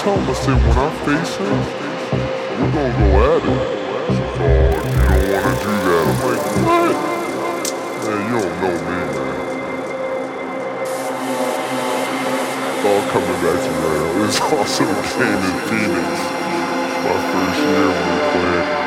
told him, I said, when I face him, we're gonna go at it. Oh, you don't wanna do that. I'm like, what? Man, you don't know me, man. It's all coming back to me. It's also a game in Phoenix. My first year we were playing.